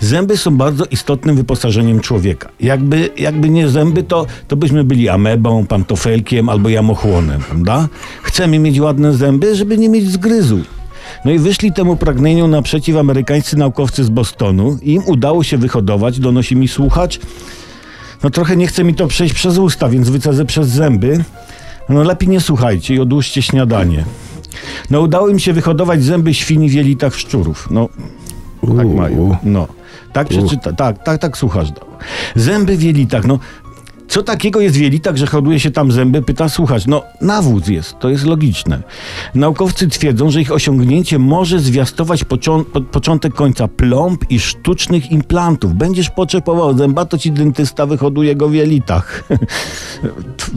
Zęby są bardzo istotnym wyposażeniem człowieka. Jakby, jakby nie zęby, to, to byśmy byli amebą, pantofelkiem albo jamochłonem, prawda? Chcemy mieć ładne zęby, żeby nie mieć zgryzu. No i wyszli temu pragnieniu naprzeciw amerykańscy naukowcy z Bostonu im udało się wyhodować, donosi mi słuchacz. No trochę nie chce mi to przejść przez usta, więc wycedzę przez zęby. No lepiej nie słuchajcie i odłóżcie śniadanie. No udało im się wyhodować zęby świni w jelitach szczurów. No tak mają. No. Tak przeczyta, tak, tak, tak słuchasz. Zęby w jelitach, no. Co takiego jest w jelitach, że hoduje się tam zęby? Pyta słuchacz. No, nawóz jest, to jest logiczne. Naukowcy twierdzą, że ich osiągnięcie może zwiastować począ- po- początek końca plomb i sztucznych implantów. Będziesz potrzebował zęba, to ci dentysta wyhoduje go w jelitach.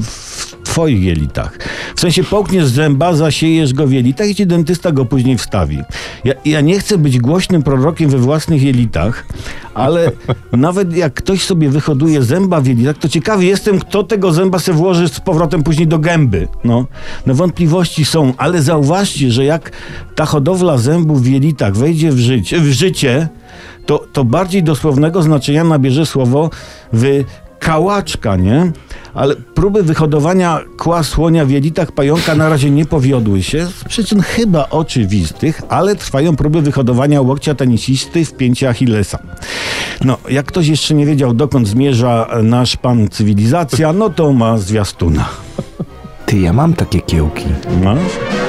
W twoich jelitach. W sensie połkniesz zęba, zasiejesz go w jelitach i ci dentysta go później wstawi. Ja, ja nie chcę być głośnym prorokiem we własnych jelitach, ale nawet jak ktoś sobie wyhoduje zęba w jelitach, to ciekawy jestem, kto tego zęba se włoży z powrotem później do gęby. No, no wątpliwości są, ale zauważcie, że jak ta hodowla zębów w jelitach wejdzie w życie, w życie to, to bardziej dosłownego znaczenia nabierze słowo wy kałaczka, nie? Ale próby wyhodowania kła słonia w jelitach pająka na razie nie powiodły się, z przyczyn chyba oczywistych, ale trwają próby wyhodowania łokcia tenisisty w pięcie Achillesa. No, jak ktoś jeszcze nie wiedział, dokąd zmierza nasz pan cywilizacja, no to ma zwiastuna. Ty, ja mam takie kiełki. Masz?